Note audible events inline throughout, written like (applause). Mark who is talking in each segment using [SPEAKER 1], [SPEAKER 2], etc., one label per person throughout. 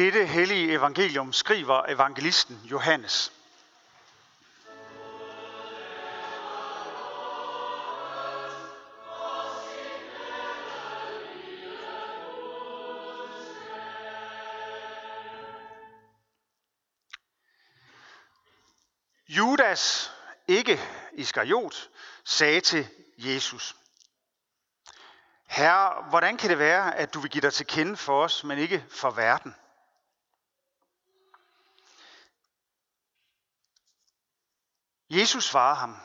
[SPEAKER 1] Dette hellige evangelium skriver evangelisten Johannes. Judas, ikke Iskariot, sagde til Jesus, Herre, hvordan kan det være, at du vil give dig til kende for os, men ikke for verden? Jesus svarer ham,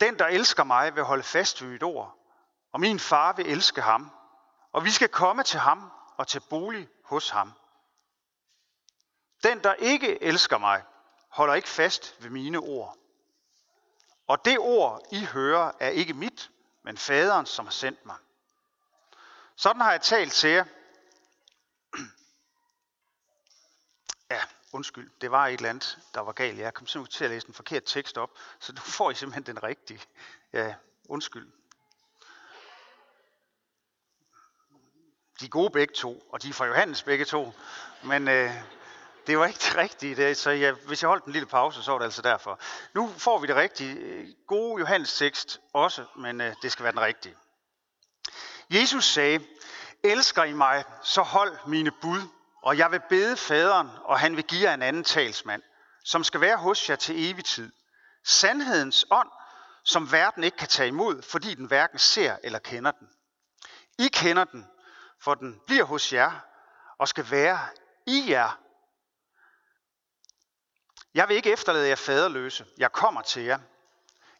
[SPEAKER 1] den, der elsker mig, vil holde fast ved mit ord, og min far vil elske ham, og vi skal komme til ham og til bolig hos ham. Den, der ikke elsker mig, holder ikke fast ved mine ord. Og det ord, I hører, er ikke mit, men faderen, som har sendt mig. Sådan har jeg talt til jer. (clears throat) Ja, undskyld, det var et eller andet, der var galt. Jeg kom simpelthen til at læse en forkert tekst op, så nu får I simpelthen den rigtige. Ja, undskyld. De er gode begge to, og de er fra Johannes begge to. Men øh, det var ikke det rigtige, det, så jeg, hvis jeg holdt en lille pause, så var det altså derfor. Nu får vi det rigtige. Gode Johannes tekst også, men øh, det skal være den rigtige. Jesus sagde, elsker I mig, så hold mine bud, og jeg vil bede faderen, og han vil give jer en anden talsmand, som skal være hos jer til evig tid. Sandhedens ånd, som verden ikke kan tage imod, fordi den hverken ser eller kender den. I kender den, for den bliver hos jer og skal være i jer. Jeg vil ikke efterlade jer faderløse. Jeg kommer til jer.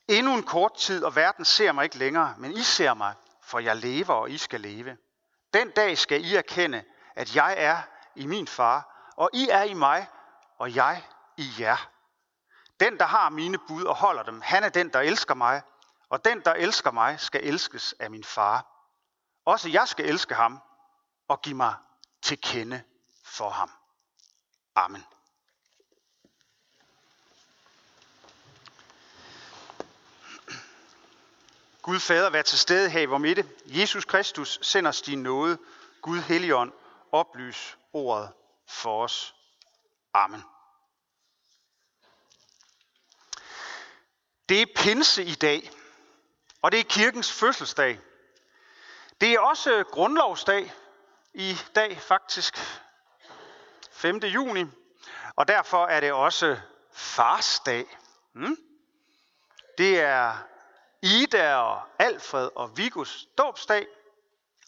[SPEAKER 1] Endnu en kort tid, og verden ser mig ikke længere, men I ser mig, for jeg lever, og I skal leve. Den dag skal I erkende, at jeg er i min far, og I er i mig, og jeg i jer. Den, der har mine bud og holder dem, han er den, der elsker mig, og den, der elsker mig, skal elskes af min far. Også jeg skal elske ham og give mig til kende for ham. Amen. Gud Fader, vær til stede her i vor midte. Jesus Kristus, send os din nåde. Gud Helligånd, oplys ordet for os. Amen. Det er pinse i dag, og det er kirkens fødselsdag. Det er også grundlovsdag i dag faktisk, 5. juni, og derfor er det også farsdag. Hmm? Det er Ida og Alfred og Vigus dåbsdag,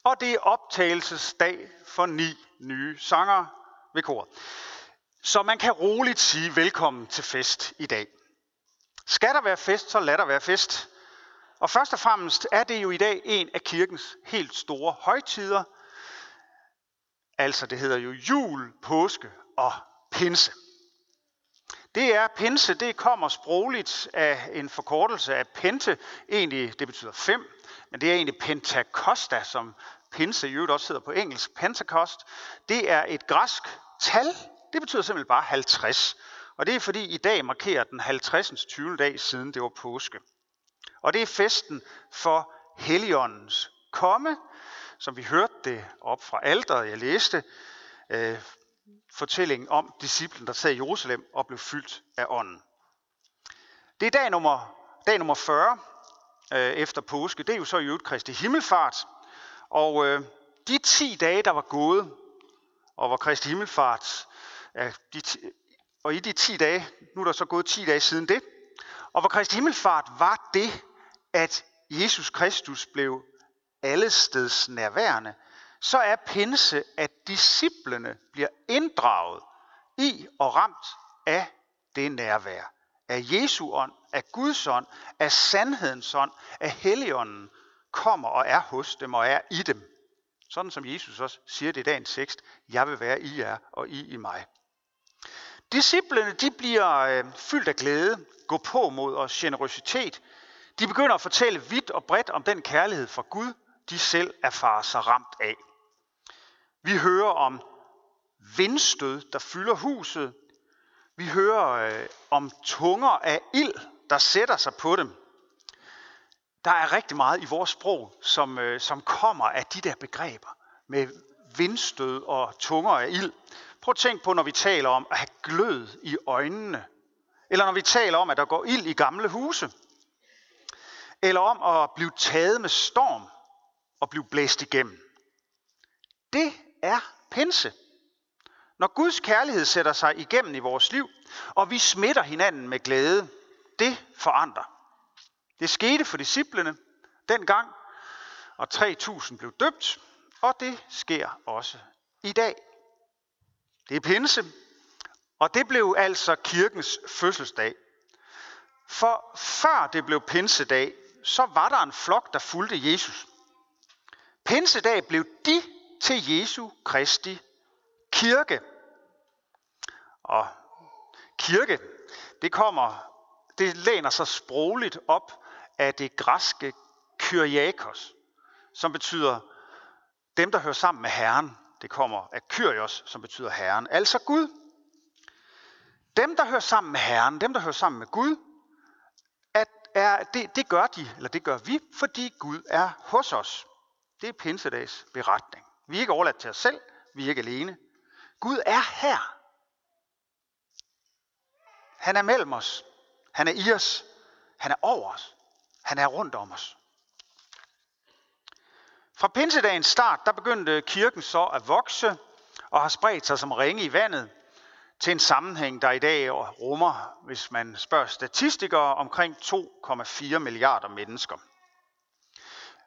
[SPEAKER 1] og det er optagelsesdag for ni nye sanger ved kor. Så man kan roligt sige velkommen til fest i dag. Skal der være fest, så lad der være fest. Og først og fremmest er det jo i dag en af kirkens helt store højtider. Altså det hedder jo jul, påske og pinse. Det er pinse, det kommer sprogligt af en forkortelse af pente. Egentlig, det betyder fem, men det er egentlig pentakosta, som pinse i øvrigt også hedder på engelsk. Pentecost, det er et græsk tal. Det betyder simpelthen bare 50. Og det er fordi i dag markerer den 50. 20. dag siden det var påske. Og det er festen for Helligåndens komme, som vi hørte det op fra alderet, jeg læste, øh, fortællingen om disciplen, der sad i Jerusalem og blev fyldt af ånden. Det er dag nummer, dag nummer 40 øh, efter påske. Det er jo så i øvrigt Kristi Himmelfart. Og øh, de 10 dage, der var gået, og hvor Kristi Himmelfart, ja, de, og i de 10 dage, nu er der så gået 10 dage siden det, og hvor Kristi Himmelfart var det, at Jesus Kristus blev allesteds nærværende, så er pinse, at disciplene bliver inddraget i og ramt af det nærvær. Af Jesu ånd, af Guds ånd, af sandhedens ånd, af Helligånden kommer og er hos dem og er i dem. Sådan som Jesus også siger det i dagens tekst, jeg vil være i jer og I i mig. Disciplerne de bliver øh, fyldt af glæde, gå på mod og generøsitet. De begynder at fortælle vidt og bredt om den kærlighed fra Gud, de selv erfarer sig ramt af. Vi hører om vindstød, der fylder huset. Vi hører øh, om tunger af ild, der sætter sig på dem. Der er rigtig meget i vores sprog, som, øh, som kommer af de der begreber med vindstød og tunger af ild. Prøv at tænk på, når vi taler om at have glød i øjnene. Eller når vi taler om, at der går ild i gamle huse. Eller om at blive taget med storm og blive blæst igennem. Det er pinse. Når Guds kærlighed sætter sig igennem i vores liv, og vi smitter hinanden med glæde, det forandrer. Det skete for disciplene dengang, og 3000 blev døbt, og det sker også i dag. Det er pinse, og det blev altså kirkens fødselsdag. For før det blev pinsedag, så var der en flok, der fulgte Jesus. Pinsedag blev de til Jesu Kristi kirke. Og kirke, det kommer, det læner sig sprogligt op af det græske kyriakos, som betyder dem, der hører sammen med Herren. Det kommer af kyrios, som betyder Herren, altså Gud. Dem, der hører sammen med Herren, dem, der hører sammen med Gud, at er, det, det gør de, eller det gør vi, fordi Gud er hos os. Det er pinsedags beretning. Vi er ikke overladt til os selv, vi er ikke alene. Gud er her. Han er mellem os. Han er i os. Han er over os. Han er rundt om os. Fra pinsedagens start, der begyndte kirken så at vokse og har spredt sig som ringe i vandet til en sammenhæng, der i dag rummer, hvis man spørger statistikere, omkring 2,4 milliarder mennesker.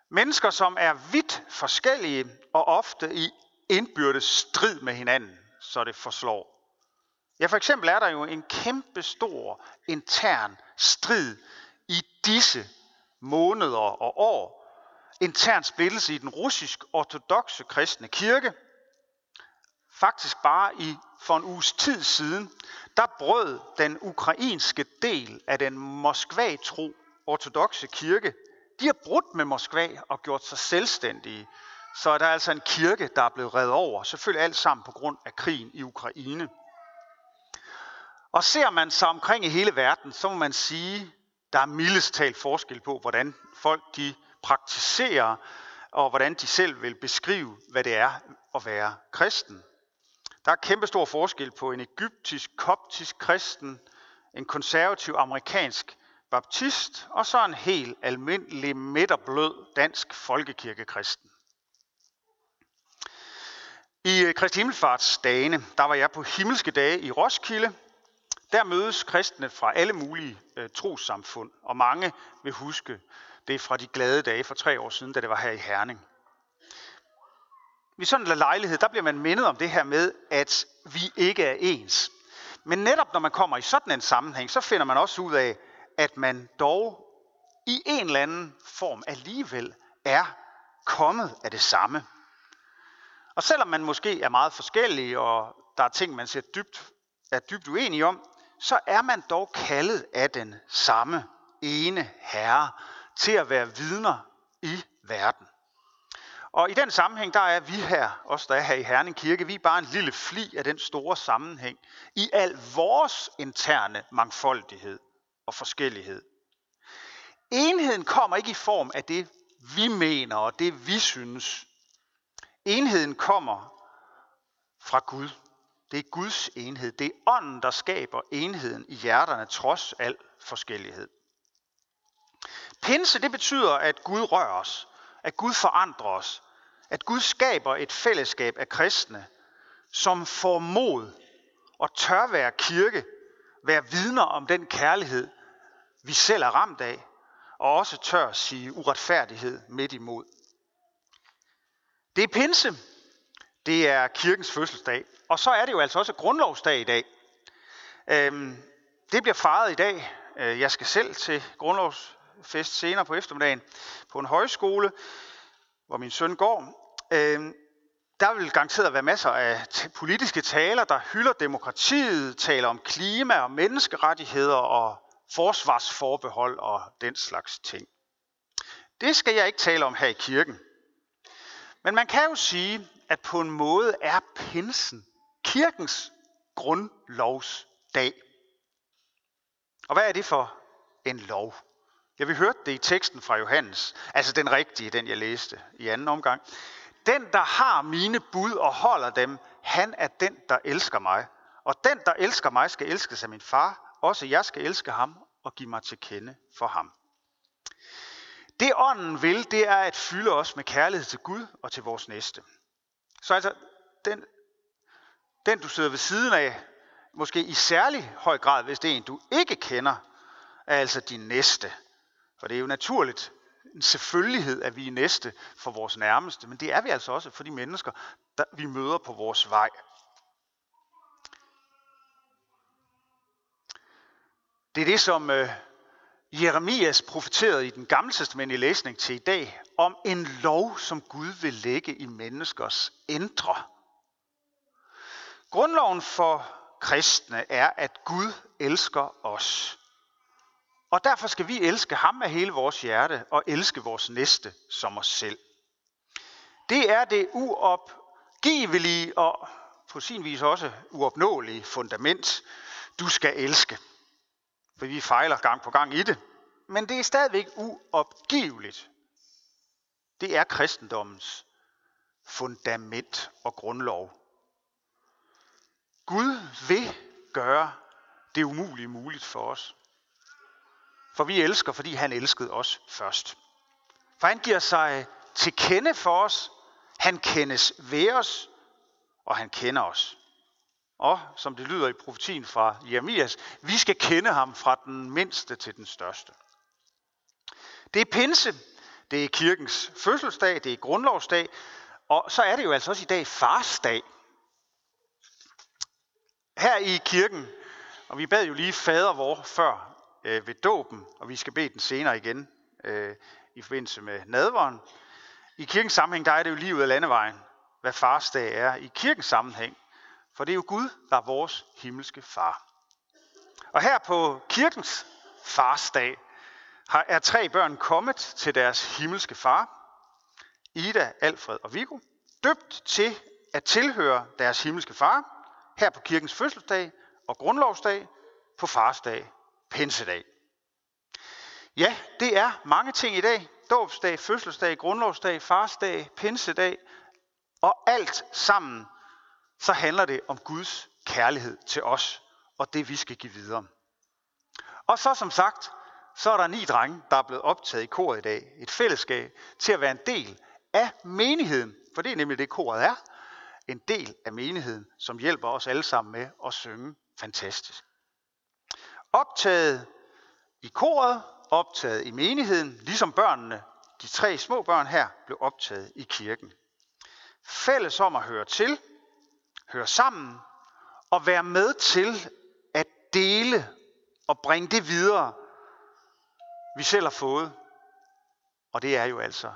[SPEAKER 1] Mennesker, som er vidt forskellige og ofte i indbyrdes strid med hinanden, så det forslår. Ja, for eksempel er der jo en kæmpe stor intern strid i disse måneder og år. Intern splittelse i den russisk ortodoxe kristne kirke. Faktisk bare i for en uges tid siden, der brød den ukrainske del af den Moskva-tro ortodoxe kirke, de har brudt med Moskva og gjort sig selvstændige. Så er der altså en kirke, der er blevet reddet over. Selvfølgelig alt sammen på grund af krigen i Ukraine. Og ser man sig omkring i hele verden, så må man sige, der er mildest talt forskel på, hvordan folk de praktiserer, og hvordan de selv vil beskrive, hvad det er at være kristen. Der er kæmpe stor forskel på en egyptisk, koptisk kristen, en konservativ amerikansk baptist, og så en helt almindelig midterblød dansk folkekirkekristen. I Kristi Kristi Himmelfartsdagene, der var jeg på himmelske dage i Roskilde. Der mødes kristne fra alle mulige øh, trossamfund, og mange vil huske det fra de glade dage for tre år siden, da det var her i Herning. Ved sådan en lejlighed, der bliver man mindet om det her med, at vi ikke er ens. Men netop når man kommer i sådan en sammenhæng, så finder man også ud af, at man dog i en eller anden form alligevel er kommet af det samme. Og selvom man måske er meget forskellige, og der er ting, man ser dybt, er dybt uenige om, så er man dog kaldet af den samme ene herre til at være vidner i verden. Og i den sammenhæng, der er vi her, os der er her i Herning Kirke, vi er bare en lille fli af den store sammenhæng i al vores interne mangfoldighed og forskellighed. Enheden kommer ikke i form af det, vi mener og det, vi synes. Enheden kommer fra Gud. Det er Guds enhed. Det er ånden, der skaber enheden i hjerterne, trods al forskellighed. Pinse, det betyder, at Gud rører os, at Gud forandrer os, at Gud skaber et fællesskab af kristne, som får mod og tør være kirke, være vidner om den kærlighed, vi selv er ramt af, og også tør sige uretfærdighed midt imod. Det er pinse. Det er kirkens fødselsdag. Og så er det jo altså også grundlovsdag i dag. Øhm, det bliver fejret i dag. Øh, jeg skal selv til grundlovsfest senere på eftermiddagen på en højskole, hvor min søn går. Øhm, der vil garanteret være masser af politiske taler, der hylder demokratiet, taler om klima og menneskerettigheder og forsvarsforbehold og den slags ting. Det skal jeg ikke tale om her i kirken. Men man kan jo sige, at på en måde er pinsen kirkens grundlovsdag. Og hvad er det for en lov? Ja, vi hørte det i teksten fra Johannes, altså den rigtige, den jeg læste i anden omgang. Den, der har mine bud og holder dem, han er den, der elsker mig. Og den, der elsker mig, skal elskes af min far. Også jeg skal elske ham og give mig til kende for ham. Det ånden vil, det er at fylde os med kærlighed til Gud og til vores næste. Så altså, den, den du sidder ved siden af, måske i særlig høj grad, hvis det er en, du ikke kender, er altså din næste. For det er jo naturligt, en selvfølgelighed, at vi er næste for vores nærmeste, men det er vi altså også for de mennesker, der vi møder på vores vej. Det er det, som øh, Jeremias profeterede i den gamle testamentlige læsning til i dag, om en lov, som Gud vil lægge i menneskers indre. Grundloven for kristne er, at Gud elsker os. Og derfor skal vi elske ham af hele vores hjerte og elske vores næste som os selv. Det er det uopgivelige og på sin vis også uopnåelige fundament, du skal elske. For vi fejler gang på gang i det. Men det er stadigvæk uopgiveligt. Det er kristendommens fundament og grundlov. Gud vil gøre det umulige muligt for os. For vi elsker, fordi han elskede os først. For han giver sig til kende for os. Han kendes ved os, og han kender os. Og som det lyder i profetien fra Jeremias, vi skal kende ham fra den mindste til den største. Det er pinse, det er kirkens fødselsdag, det er grundlovsdag, og så er det jo altså også i dag farsdag. Her i kirken, og vi bad jo lige fader vor før øh, ved dåben, og vi skal bede den senere igen øh, i forbindelse med nadveren. I kirkens sammenhæng, der er det jo lige ud af landevejen, hvad farsdag er i kirkens sammenhæng. For det er jo Gud, der er vores himmelske far. Og her på kirkens farsdag er tre børn kommet til deres himmelske far, Ida, Alfred og Viggo, døbt til at tilhøre deres himmelske far, her på kirkens fødselsdag og grundlovsdag, på farsdag, pinsedag. Ja, det er mange ting i dag. Dåbsdag, fødselsdag, grundlovsdag, farsdag, pinsedag. Og alt sammen, så handler det om Guds kærlighed til os, og det vi skal give videre. Og så som sagt, så er der ni drenge, der er blevet optaget i koret i dag. Et fællesskab til at være en del af menigheden. For det er nemlig det, koret er. En del af menigheden, som hjælper os alle sammen med at synge fantastisk. Optaget i koret, optaget i menigheden, ligesom børnene, de tre små børn her, blev optaget i kirken. Fælles om at høre til, høre sammen og være med til at dele og bringe det videre, vi selv har fået. Og det er jo altså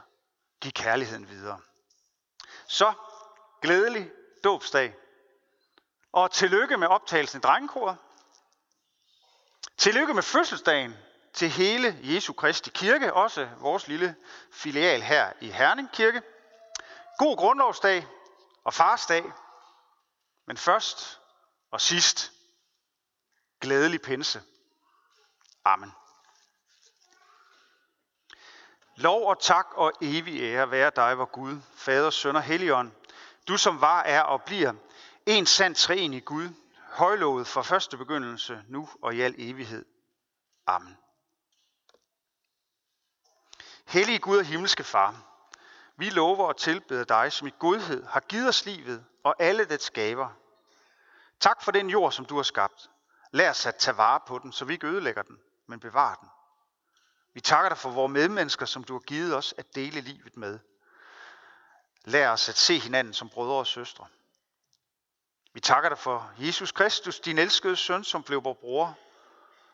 [SPEAKER 1] give kærligheden videre. Så glædelig dåbsdag. Og tillykke med optagelsen i drengekoret. Tillykke med fødselsdagen til hele Jesu Kristi Kirke, også vores lille filial her i Herning Kirke. God grundlovsdag og farsdag, men først og sidst, glædelig pinse. Amen. Lov og tak og evig ære være dig, vor Gud, Fader, Søn og Helligånd, du som var, er og bliver en sand træen i Gud, højlovet fra første begyndelse, nu og i al evighed. Amen. Hellige Gud og himmelske Far, vi lover at tilbede dig, som i godhed har givet os livet og alle det skaber. Tak for den jord, som du har skabt. Lær os at tage vare på den, så vi ikke ødelægger den, men bevarer den. Vi takker dig for vores medmennesker, som du har givet os at dele livet med. Lær os at se hinanden som brødre og søstre. Vi takker dig for Jesus Kristus, din elskede søn, som blev vores bror,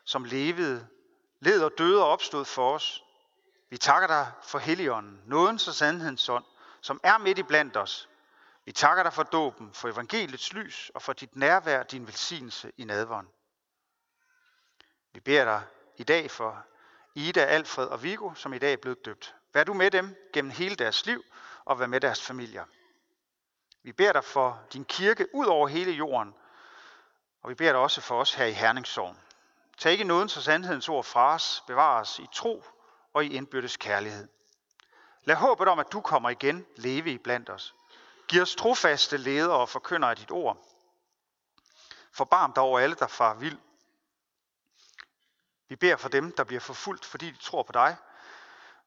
[SPEAKER 1] som levede, led og døde og opstod for os. Vi takker dig for Helligånden, nådens og sandhedens ånd, som er midt i blandt os. Vi takker dig for dåben, for evangeliets lys og for dit nærvær, din velsignelse i nadveren. Vi beder dig i dag for Ida, Alfred og Vigo, som i dag er blevet døbt. Vær du med dem gennem hele deres liv og vær med deres familier. Vi beder dig for din kirke ud over hele jorden, og vi beder dig også for os her i Herningssorgen. Tag ikke nådens og sandhedens ord fra os, bevar os i tro og i indbyrdes kærlighed. Lad håbet om, at du kommer igen, leve i blandt os. Giv os trofaste ledere og forkynder af dit ord. Forbarm dig over alle, der far vild. Vi beder for dem, der bliver forfulgt, fordi de tror på dig.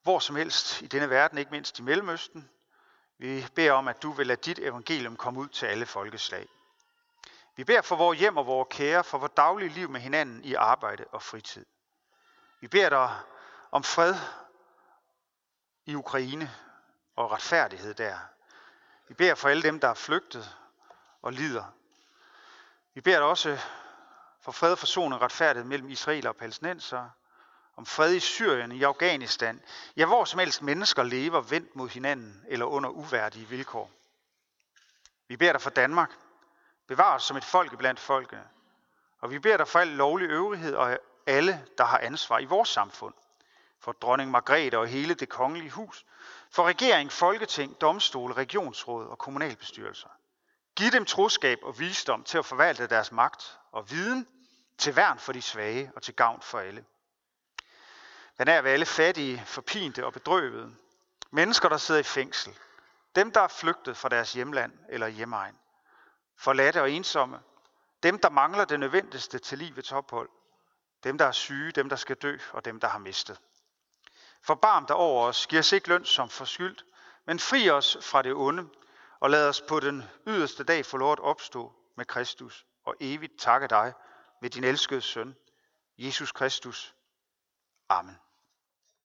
[SPEAKER 1] Hvor som helst i denne verden, ikke mindst i Mellemøsten. Vi beder om, at du vil lade dit evangelium komme ud til alle folkeslag. Vi beder for vores hjem og vores kære, for vores daglige liv med hinanden i arbejde og fritid. Vi beder dig om fred i Ukraine og retfærdighed der. Vi beder for alle dem, der er flygtet og lider. Vi beder dig også for fred og forsoning og retfærdighed mellem Israel og palæstinenser, om fred i Syrien, i Afghanistan, ja hvor som helst mennesker lever vendt mod hinanden eller under uværdige vilkår. Vi beder dig for Danmark, bevar os som et folk blandt folkene, og vi beder dig for al lovlig øvrighed og alle, der har ansvar i vores samfund, for dronning Margrethe og hele det kongelige hus, for regering, folketing, domstol, regionsråd og kommunalbestyrelser. Giv dem troskab og visdom til at forvalte deres magt og viden til værn for de svage og til gavn for alle. Vær er ved alle fattige, forpinte og bedrøvede. Mennesker, der sidder i fængsel. Dem, der er flygtet fra deres hjemland eller hjemmeegn. Forladte og ensomme. Dem, der mangler det nødvendigste til livets ophold. Dem, der er syge, dem, der skal dø, og dem, der har mistet. Forbarm dig over os, giv os ikke løn som forskyldt, men fri os fra det onde, og lad os på den yderste dag få lov at opstå med Kristus, og evigt takke dig med din elskede søn, Jesus Kristus. Amen.